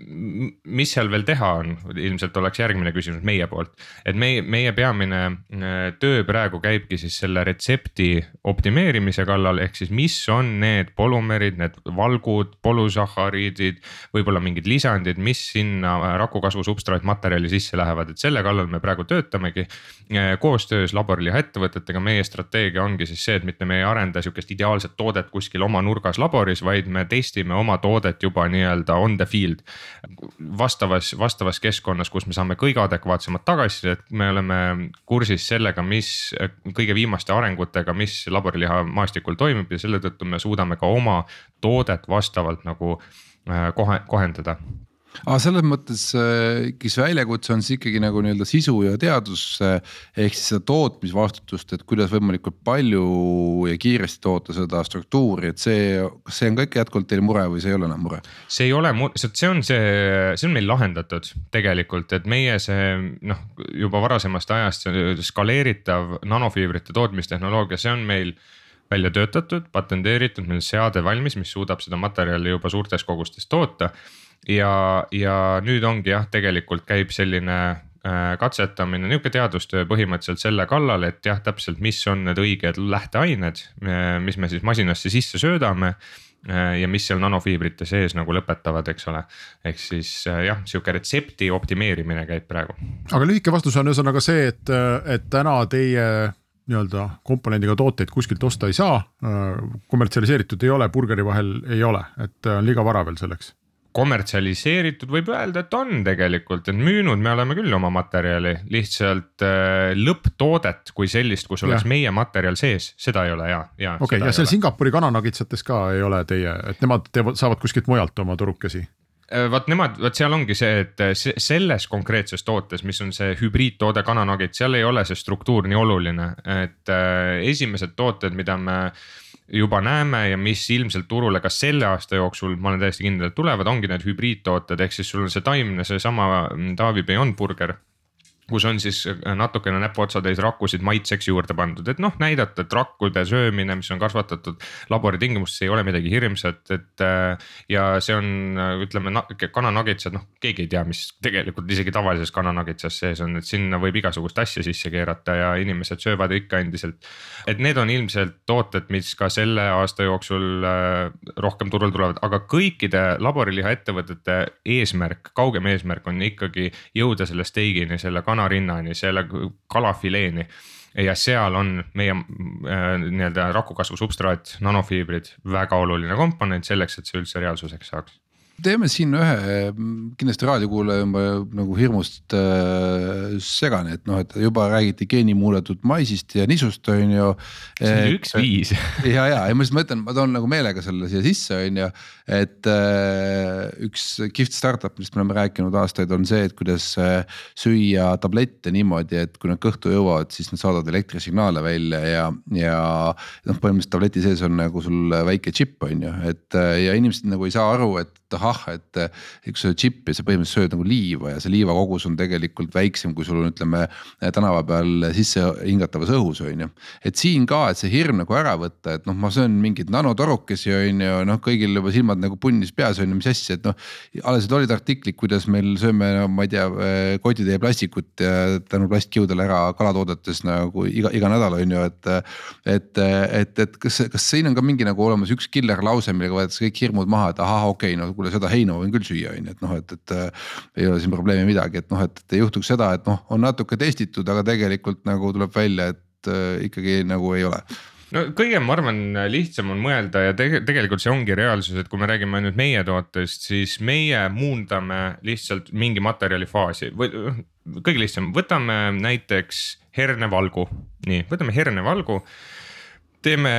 mis seal veel teha on, ilmselt oleks järgmine küsimus meie poolt. et meie, meie peamine äh, töö praegu käibki siis selle retsepti optimeerimise kallal, ehk siis mis on need polümerid, need valgud, polüsahhariidid. võib-olla mingid lisandid, mis sinna rakukasvu substraatmaterjali sisse lähevad, et selle kallal me praegu töötame töötamegi eh, koostöös laboriliha ettevõtetega, meie strateegia ongi siis see, et mitte me ei arenda sihukest ideaalset toodet kuskil oma nurgas laboris, vaid me testime oma toodet juba nii-öelda on the field. vastavas, vastavas keskkonnas, kus me saame kõige adekvaatsemat tagasisidet, me oleme kursis sellega, mis kõige viimaste arengutega, mis laboriliha maastikul toimub ja selle tõttu me suudame ka oma toodet vastavalt nagu eh, kohe, kohendada aga selles mõttes äh, ikkagi see väljakutse on siis ikkagi nagu nii-öelda sisu ja teadus äh, ehk siis seda tootmisvastutust, et kuidas võimalikult palju ja kiiresti toota seda struktuuri, et see, kas see on ka ikka jätkuvalt teil mure või see ei ole enam mure? see ei ole, see on see, see on meil lahendatud tegelikult, et meie see noh, juba varasemast ajast skaleeritav nanofiibrite tootmistehnoloogia, see on meil välja töötatud, patenteeritud, meil on seade valmis, mis suudab seda materjali juba suurtes kogustes toota ja, ja nüüd ongi jah, tegelikult käib selline äh, katsetamine, nihuke teadustöö põhimõtteliselt selle kallal, et jah, täpselt, mis on need õiged lähteained, mis me siis masinasse sisse söödame äh, ja mis seal nanofiibrite sees nagu lõpetavad, eks ole. ehk siis äh, jah, sihuke retsepti optimeerimine käib praegu. aga lühike vastus on ühesõnaga see, et, et täna teie nii-öelda komponendiga tooteid kuskilt osta ei saa. kommertsialiseeritud ei ole, burgeri vahel ei ole, et on liiga vara veel selleks kommertsialiseeritud, võib öelda, et on tegelikult, et müünud me oleme küll oma materjali, lihtsalt äh, lõpptoodet kui sellist, kus oleks ja. meie materjal sees, seda ei ole ja, ja. okei okay,, ja seal Singapuri kananagitsates ka ei ole teie, et nemad teevad, saavad kuskilt mujalt oma turukesi? Äh, vaat nemad, vot seal ongi see, et äh, selles konkreetses tootes, mis on see hübriidtoode kananagid, seal ei ole see struktuur nii oluline, et äh, esimesed tooted, mida me juba näeme ja mis ilmselt turule ka selle aasta jooksul, ma olen täiesti kindel, et tulevad, ongi need hübriidtooted, ehk siis sul on see taimne, seesama Taavi Beyond Burger kus on siis äh, natukene näpuotsatäis rakkusid maitseks juurde pandud, et noh, näidata, et rakkude söömine, mis on kasvatatud laboritingimustes, ei ole midagi hirmsat, et. Äh, ja see on, äh, ütleme kananagitsad, noh, keegi ei tea, mis tegelikult isegi tavalises kananagitsas sees on, et sinna võib igasugust asja sisse keerata ja inimesed söövad ikka endiselt. et need on ilmselt tooted, mis ka selle aasta jooksul rohkem turule tulevad, aga kõikide laboriliha ettevõtete eesmärk, kaugem eesmärk on ikkagi jõuda selle steigini, selle kana kanarinnani, selle kalafileeni. Ja seal on meie äh, nii-öelda rakukasvu substraat, nanofiibrid väga oluline komponent selleks, et see üldse reaalsuseks saaks teeme siin ühe, kindlasti raadiokuulaja on nagu hirmust äh, segane, et noh, et juba räägiti geenimuudetud maisist ja nisust on ju. see on üks viis. ja, ja, ja ma just mõtlen, ma toon nagu meelega selle siia sisse, on ju, et äh, üks kihvt startup, millest me oleme rääkinud aastaid, on see, et kuidas äh, süüa tablette niimoodi, et kui nad kõhtu jõuavad, siis nad saadavad elektrisignaale välja ja, ja noh, põhimõtteliselt tableti sees on nagu sul väike džipp on ju, et äh, ja inimesed nagu ei saa aru, et ahah, et eks see džippi, sa põhimõtteliselt sööd nagu liiva ja see liiva kogus on tegelikult väiksem, kui sul on, ütleme tänava peal sisse hingatavas õhus on ju. et siin ka, et see hirm nagu ära võtta, et noh, ma söön mingeid nanotorukesi on ju, noh, kõigil juba silmad nagu punnis peas on ju, mis asja, et noh. alles olid artiklid, kuidas meil sööme no,, ma ei tea, kotitäie plastikut ja tänu plastkiudele ära kalatoodetes nagu iga, iga nädal on ju, et. et, et, et kas, kas siin on ka mingi nagu olemas üks killer lause, millega võetakse kõik hirmud maha, et ahah, okei okay,, no kuule seda heina võin küll süüa, on ju, et noh, et, et äh, ei ole siin probleemi midagi, et noh, et, et ei juhtuks seda, et noh, on natuke testitud, aga tegelikult nagu tuleb välja, et äh, ikkagi nagu ei ole. No kõige, ma arvan, lihtsam on mõelda ja tege, tegelikult see ongi reaalsus, et kui me räägime nüüd meie tootest, siis meie muundame lihtsalt mingi materjali faasi või kõige lihtsam, võtame näiteks hernevalgu, nii, võtame hernevalgu teeme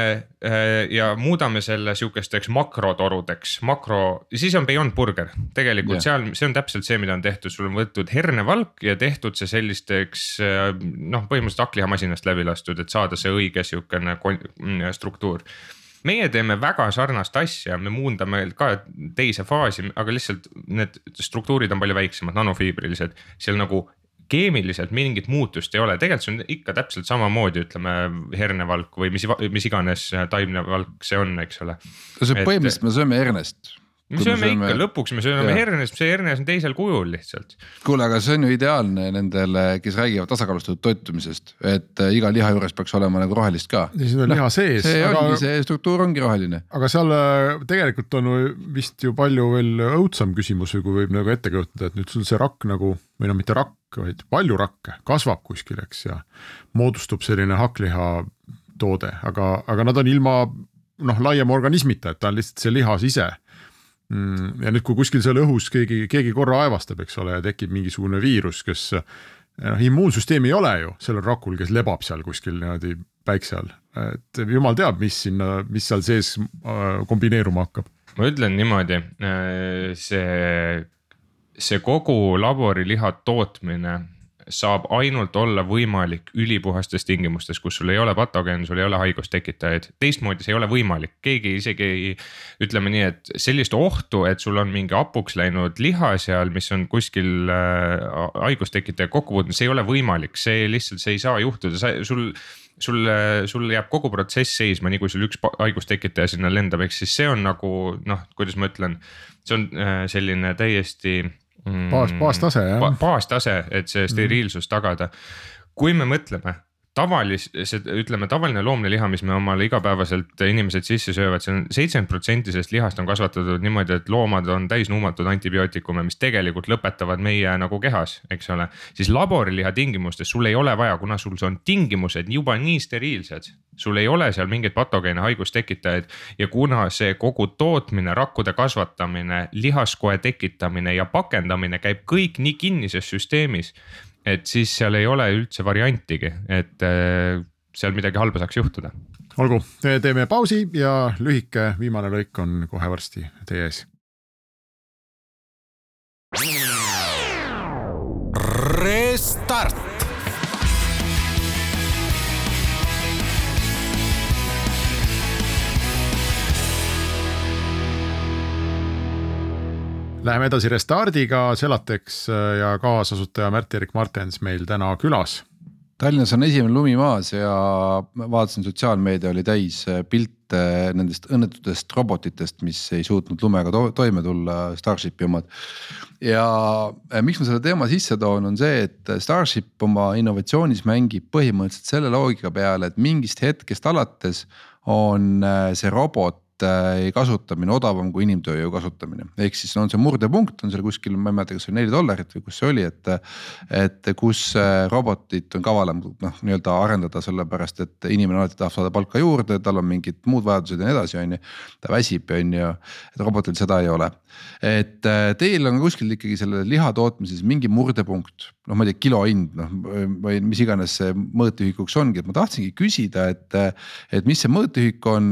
äh, ja muudame selle sihukesteks makrotorudeks, makro, siis on Beyond Burger. tegelikult yeah. seal, see on täpselt see, mida on tehtud, sul on võetud hernevalk ja tehtud see sellisteks äh, noh, põhimõtteliselt hakklihamasinast läbi lastud, et saada see õige sihukene mm, struktuur meie teeme väga sarnast asja, me muundame ka teise faasi, aga lihtsalt need struktuurid on palju väiksemad, nanofiibrilised, seal nagu keemiliselt mingit muutust ei ole, tegelikult see on ikka täpselt samamoodi, ütleme hernevalk või mis, mis iganes taimne valk see on, eks ole. no see põhimõtteliselt me sööme hernest me sööme, sööme ikka, lõpuks me sööme hernest, see hernes on teisel kujul lihtsalt. kuule, aga see on ju ideaalne nendele, kes räägivad tasakaalustatud toitumisest, et äh, iga liha juures peaks olema nagu rohelist ka. siis on liha sees. see aga... ongi, see struktuur ongi roheline. aga seal äh, tegelikult on vist ju palju veel õudsam küsimus või kui võib nagu ette kujutada, et nüüd sul see rakk nagu või no mitte rakk, vaid palju rakke kasvab kuskil, eks ja moodustub selline hakkliha toode, aga, aga nad on ilma noh, laiema organismita, et ta on lihtsalt see lihas ise ja nüüd, kui kuskil seal õhus keegi, keegi korra aevastab, eks ole, ja tekib mingisugune viirus, kes noh, immuunsüsteemi ei ole ju sellel rakul, kes lebab seal kuskil niimoodi päikse all, et jumal teab, mis sinna, mis seal sees äh, kombineeruma hakkab. ma ütlen niimoodi, äh, see see kogu laboriliha tootmine saab ainult olla võimalik ülipuhastes tingimustes, kus sul ei ole patogeene, sul ei ole haigustekitajaid. teistmoodi see ei ole võimalik, keegi isegi ei, ütleme nii, et sellist ohtu, et sul on mingi hapuks läinud liha seal, mis on kuskil äh, haigustekitaja kokku puutunud, see ei ole võimalik, see lihtsalt, see ei saa juhtuda, sa, sul sul, sul jääb kogu protsess seisma, nii kui sul üks haigustekitaja sinna lendab, ehk siis see on nagu noh, kuidas ma ütlen, see on äh, selline täiesti baas, baastase jah ba. baastase, et see steriilsus tagada. kui me mõtleme tavalis-, see ütleme, tavaline loomne liha, mis me omale igapäevaselt inimesed sisse söövad, see on seitsekümmend protsenti sellest lihast on kasvatatud niimoodi, et loomad on täis nuumatud antibiootikume, mis tegelikult lõpetavad meie nagu kehas, eks ole. siis laboriliha tingimustes sul ei ole vaja, kuna sul on tingimused juba nii steriilsed, sul ei ole seal mingeid patogeene haigustekitajaid ja kuna see kogu tootmine, rakkude kasvatamine, lihaskoe tekitamine ja pakendamine käib kõik nii kinnises süsteemis et siis seal ei ole üldse variantigi, et äh, seal midagi halba saaks juhtuda. olgu, teeme pausi ja lühike viimane lõik on kohe varsti teie ees. Restart Läheme edasi Restardiga, Celatex äh, ja kaasasutaja Märt-Erik Martens meil täna külas. Tallinnas on esimene lumi maas ja vaatasin, sotsiaalmeedia oli täis äh, pilte nendest õnnetutest robotitest, mis ei suutnud lumega to toime tulla, Starshipi omad. ja äh, miks ma selle teema sisse toon, on see, et Starship oma innovatsioonis mängib põhimõtteliselt selle loogika peale, et mingist hetkest alates on see robot kasutamine odavam kui inimtööjõu kasutamine. ehk siis on see murdepunkt on seal kuskil, ma ei mäleta, kas see oli neli dollarit või kus see oli, et. et kus äh, robotit on kavalam noh, nii-öelda arendada, sellepärast et inimene alati tahab saada palka juurde, tal on mingid muud vajadused ja nii edasi, on ju. ta väsib, on ju, et robotil seda ei ole. Et äh, teil on kuskil ikkagi selle liha tootmises mingi murdepunkt, noh, ma ei tea, kilo hind, noh või mis iganes see mõõteühikuks ongi, et ma tahtsingi küsida, et. et mis see mõõteühik on,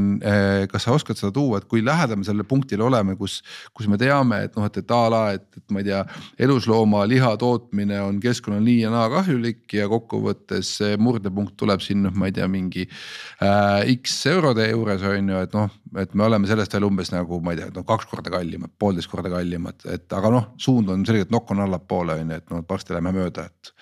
kas sa oskad seda tuua, et kui lähedal me sellele punktile oleme, kus, kus me teame, et noh, et, et a la, et, et ma ei tea, eluslooma liha tootmine on keskkonnale nii ja naa kahjulik ja kokkuvõttes see murdepunkt tuleb siin noh, ma ei tea, mingi äh, X eurode juures on ju, et noh, et me oleme sellest veel umbes nagu ma ei tea, no kaks korda kallimad, poolteist korda kallimad, et aga noh, suund on selgelt nokk on allapoole on ju, et noh, varsti läheme mööda, et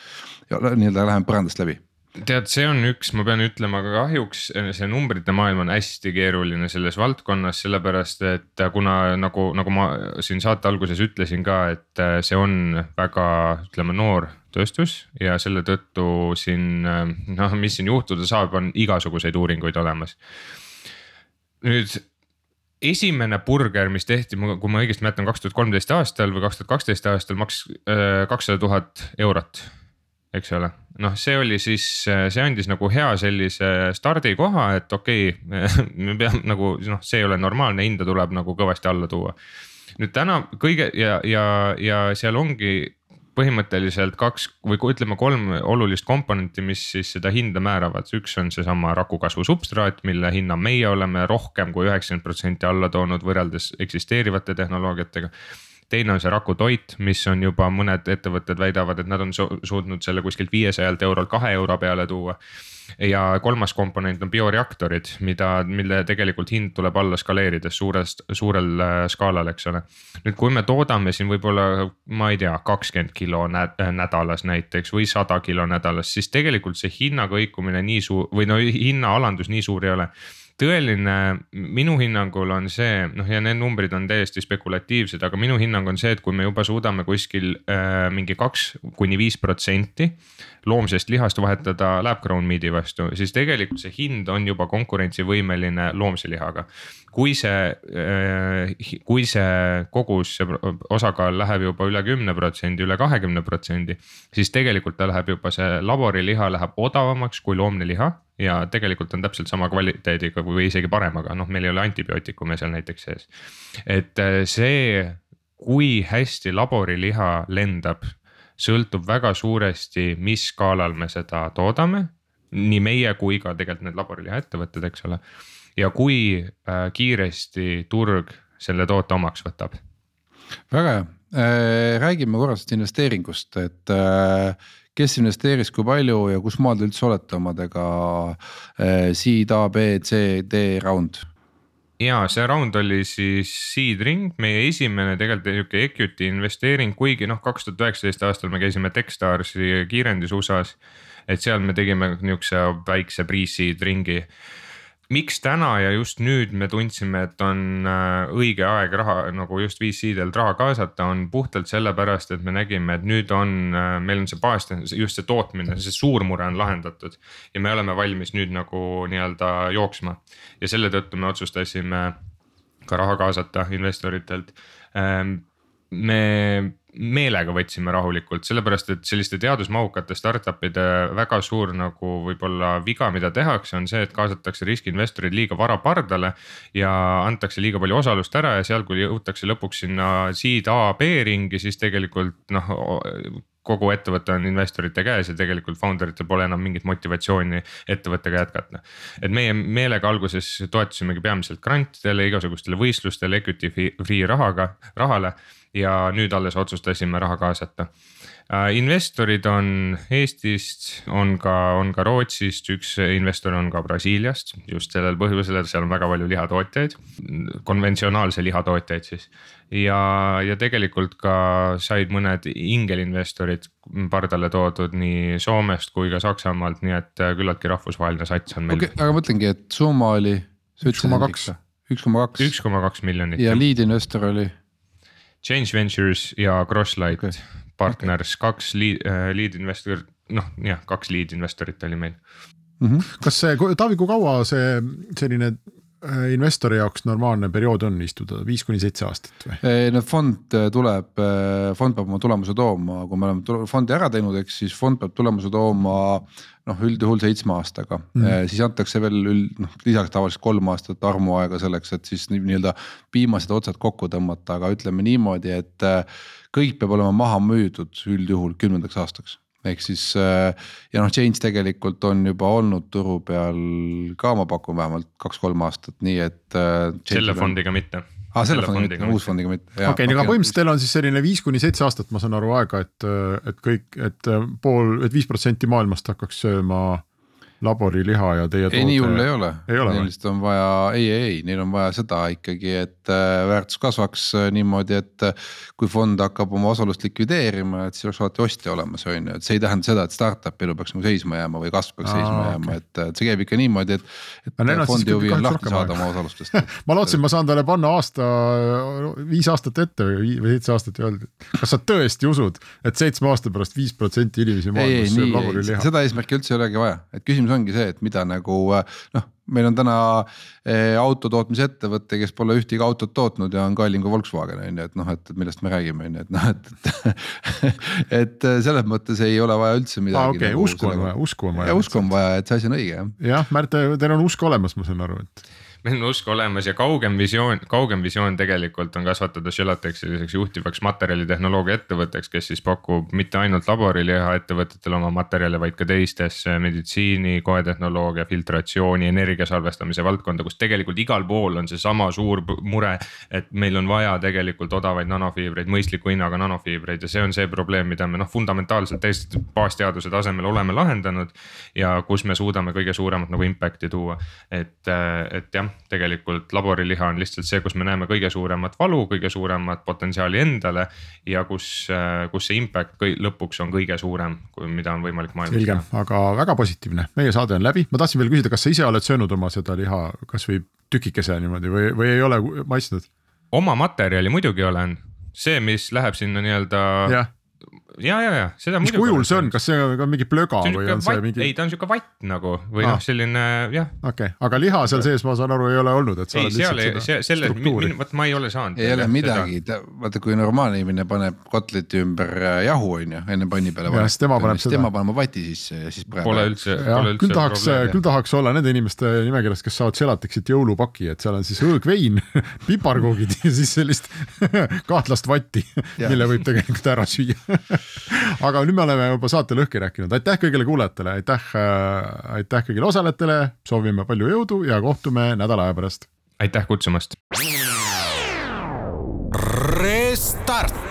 nii-öelda läheme põrandast läbi tead, see on üks, ma pean ütlema, aga kahjuks see numbrite maailm on hästi keeruline selles valdkonnas, sellepärast et kuna nagu, nagu ma siin saate alguses ütlesin ka, et see on väga, ütleme, noor tööstus ja selle tõttu siin noh, mis siin juhtuda saab, on igasuguseid uuringuid olemas. Nüüd esimene burger, mis tehti, kui ma õigesti mäletan, kaks tuhat kolmteist aastal või kaks tuhat kaksteist aastal maksis kakssada tuhat eurot eks ole, noh, see oli siis, see andis nagu hea sellise stardikoha, et okei okay, me peame nagu noh, see ei ole normaalne, hinda tuleb nagu kõvasti alla tuua. nüüd täna kõige ja, ja, ja seal ongi põhimõtteliselt kaks või ütleme kolm olulist komponenti, mis siis seda hinda määravad, üks on seesama rakukasvu substraat, mille hinna meie oleme rohkem kui üheksakümmend protsenti alla toonud võrreldes eksisteerivate tehnoloogiatega teine on see rakutoit, mis on juba mõned ettevõtted väidavad, et nad on suutnud selle kuskilt viiesajalt eurolt kahe euro peale tuua. ja kolmas komponent on bioreaktorid, mida, mille tegelikult hind tuleb alla skaleerides suurest, suurel äh, skaalal, eks ole. nüüd, kui me toodame siin võib-olla, ma ei tea, kakskümmend kilo nädalas näiteks või sada kilo nädalas, siis tegelikult see hinna kõikumine nii suur või no hinnaalandus nii suur ei ole tõeline minu hinnangul on see, noh ja need numbrid on täiesti spekulatiivsed, aga minu hinnang on see, et kui me juba suudame kuskil äh, mingi kaks kuni viis protsenti loomsest lihast vahetada lab-grown meat'i vastu, siis tegelikult see hind on juba konkurentsivõimeline loomse lihaga. kui see, äh, kui see kogus, see osakaal läheb juba üle kümne protsendi, üle kahekümne protsendi, siis tegelikult ta läheb juba, see laboriliha läheb odavamaks kui loomne liha ja tegelikult on täpselt sama kvaliteediga või isegi paremaga, noh, meil ei ole antibiootikume seal näiteks sees. et äh, see, kui hästi laboriliha lendab, sõltub väga suuresti, mis skaalal me seda toodame. nii meie kui ka tegelikult need laboriliha ettevõtted, eks ole. ja kui äh, kiiresti turg selle toote omaks võtab väga hea, räägime korra sellest investeeringust, et äh, kes investeeris, kui palju ja kus maal te üldse olete omadega seed A, B, C, D round? ja see round oli siis seed ring, meie esimene tegelikult nihuke equity investeering, kuigi noh, kaks tuhat üheksateist aastal me käisime Techstarsi kiirendis USA-s. et seal me tegime nihukese väikse pre-seed ringi miks täna ja just nüüd me tundsime, et on äh, õige aeg raha nagu just VC-delt raha kaasata, on puhtalt sellepärast, et me nägime, et nüüd on, äh, meil on see baas, just see tootmine, see suur mure on lahendatud. ja me oleme valmis nüüd nagu nii-öelda jooksma ja selle tõttu me otsustasime ka raha kaasata investoritelt. Ähm, me meelega võtsime rahulikult, sellepärast et selliste teadusmahukate startup'ide väga suur nagu võib-olla viga, mida tehakse, on see, et kaasatakse riskiinvestorid liiga vara pardale. ja antakse liiga palju osalust ära ja seal, kui jõutakse lõpuks sinna seed A, B ringi, siis tegelikult noh kogu ettevõte on investorite käes ja tegelikult founder itel pole enam mingit motivatsiooni ettevõttega jätkata. et meie meelega alguses toetusimegi peamiselt grantidele, igasugustele võistlustele, equity free rahaga, rahale ja nüüd alles otsustasime raha kaasata äh,. investorid on Eestist, on ka, on ka Rootsist, üks investor on ka Brasiiliast just sellel põhjusel, et seal on väga palju lihatootjaid, konventsionaalse lihatootjaid siis. ja, ja tegelikult ka said mõned ingelinvestorid pardale toodud nii Soomest kui ka Saksamaalt, nii et küllaltki rahvusvaheline sats on meil okay,. aga mõtlengi, et summa oli. üks koma kaks miljonit. ja lead investor oli Change Ventures ja Crosslight okay. Partners okay., kaks lead, äh, lead investor, noh jah, kaks lead investorit oli meil mm. -hmm. kas see, Taavi, kui kaua see selline investori jaoks normaalne periood on istuda, viis kuni seitse aastat või? no fond äh, tuleb, fond peab oma tulemuse tooma, kui me oleme fondi ära teinud, eks siis fond peab tulemuse tooma noh, üldjuhul seitsme aastaga mm, -hmm. siis antakse veel üld noh, lisaks tavaliselt kolm aastat armuaega selleks, et siis nii-öelda viimased otsad kokku tõmmata, aga ütleme niimoodi, et äh, kõik peab olema maha müüdud üldjuhul kümnendaks aastaks ehk siis äh, ja noh, Change tegelikult on juba olnud turu peal ka, ma pakun vähemalt kaks-kolm aastat, nii et. selle fondiga on... mitte aa, selle fondiga mitte, uus fondiga mitte. okei okay,, aga põhimõtteliselt teil on siis selline viis kuni seitse aastat, ma saan aru aega, et, et kõik, et pool, et viis protsenti maailmast hakkaks sööma laboriliha ja teie ei, nii hull ei ole, neil lihtsalt on vaja, ei, ei, ei, neil on vaja seda ikkagi, et äh, väärtus kasvaks äh, niimoodi, et äh, kui fond hakkab oma osalust likvideerima, et siis oleks alati ostja olemas, on ju, et see ei tähenda seda, et startup elu peaks nagu seisma jääma või kasv peaks Aa, seisma okay. jääma, et, see käib ikka niimoodi, et. ma lootsin, ma saan talle panna aasta, viis aastat ette või, või seitse aastat ja öelda, kas sa tõesti usud, et seitsme aasta pärast viis protsenti inimesi maailmas sööb laboriliha? seda eesmärki üldse ei olegi vaja, et küsimus ongi see, et mida nagu noh meil on täna eh, autotootmise ettevõte, kes pole ühtegi autot tootnud ja on kallim kui Volkswagen on ju, et noh, et millest me räägime, on ju, et noh, et, et. et selles mõttes ei ole vaja üldse midagi ah,. okei okay, nagu, usku on vaja, usku on vaja. ja usku on vaja, et see asi on õige jah. jah, Märt, teil on usk olemas, ma saan aru, et meil on usk olemas ja kaugem visioon, kaugem visioon tegelikult on kasvatada Gelatex selliseks juhtivaks materjalitehnoloogia ettevõtteks, kes siis pakub mitte ainult laboriliha ettevõtetele oma materjale, vaid ka teistesse meditsiini, koetehnoloogia, filtratsiooni, energia salvestamise valdkonda, kus tegelikult igal pool on seesama suur mure. et meil on vaja tegelikult odavaid nanofiibreid, mõistliku hinnaga nanofiibreid ja see on see probleem, mida me noh, fundamentaalselt täiesti baasteaduse tasemel oleme lahendanud. ja kus me suudame kõige suuremat nagu impact'i tuua, et, et jah jah, tegelikult laboriliha on lihtsalt see, kus me näeme kõige suuremat valu, kõige suuremat potentsiaali endale. ja kus, kus see impact lõpuks on kõige suurem, kui mida on võimalik maailmas teha. aga väga positiivne, meie saade on läbi, ma tahtsin veel küsida, kas sa ise oled söönud oma seda liha kasvõi tükikese niimoodi või, või ei ole maitsnud? oma materjali muidugi olen, see, mis läheb sinna nii-öelda ja, ja, ja seda. mis kujul see on, kas see on ka mingi plöga on või on see vatt, mingi? ei, ta on siuke vatt nagu või ah. noh, selline jah. okei okay., aga liha seal sees, ma saan aru, ei ole olnud, et sa ei, oled lihtsalt ei, seda selle, vot ma ei ole saanud. ei ole midagi, vaata kui normaalne inimene paneb kotleti ümber äh, jahu on ju, enne panni peale. ja siis tema paneb seda. tema paneb vati sisse ja siis. Pole üldse, pole üldse. küll tahaks, küll tahaks olla nende inimeste nimekirjas, kes saavad Gelatexit jõulupaki, et seal on siis õõgvein piparkoogid ja siis sellist kahtlast vatti, mille võib tegelikult ära süüa aga nüüd me oleme juba saate lõhki rääkinud, aitäh kõigile kuulajatele, aitäh äh,, aitäh kõigile osalejatele, soovime palju jõudu ja kohtume nädala aja pärast. aitäh kutsumast. Restart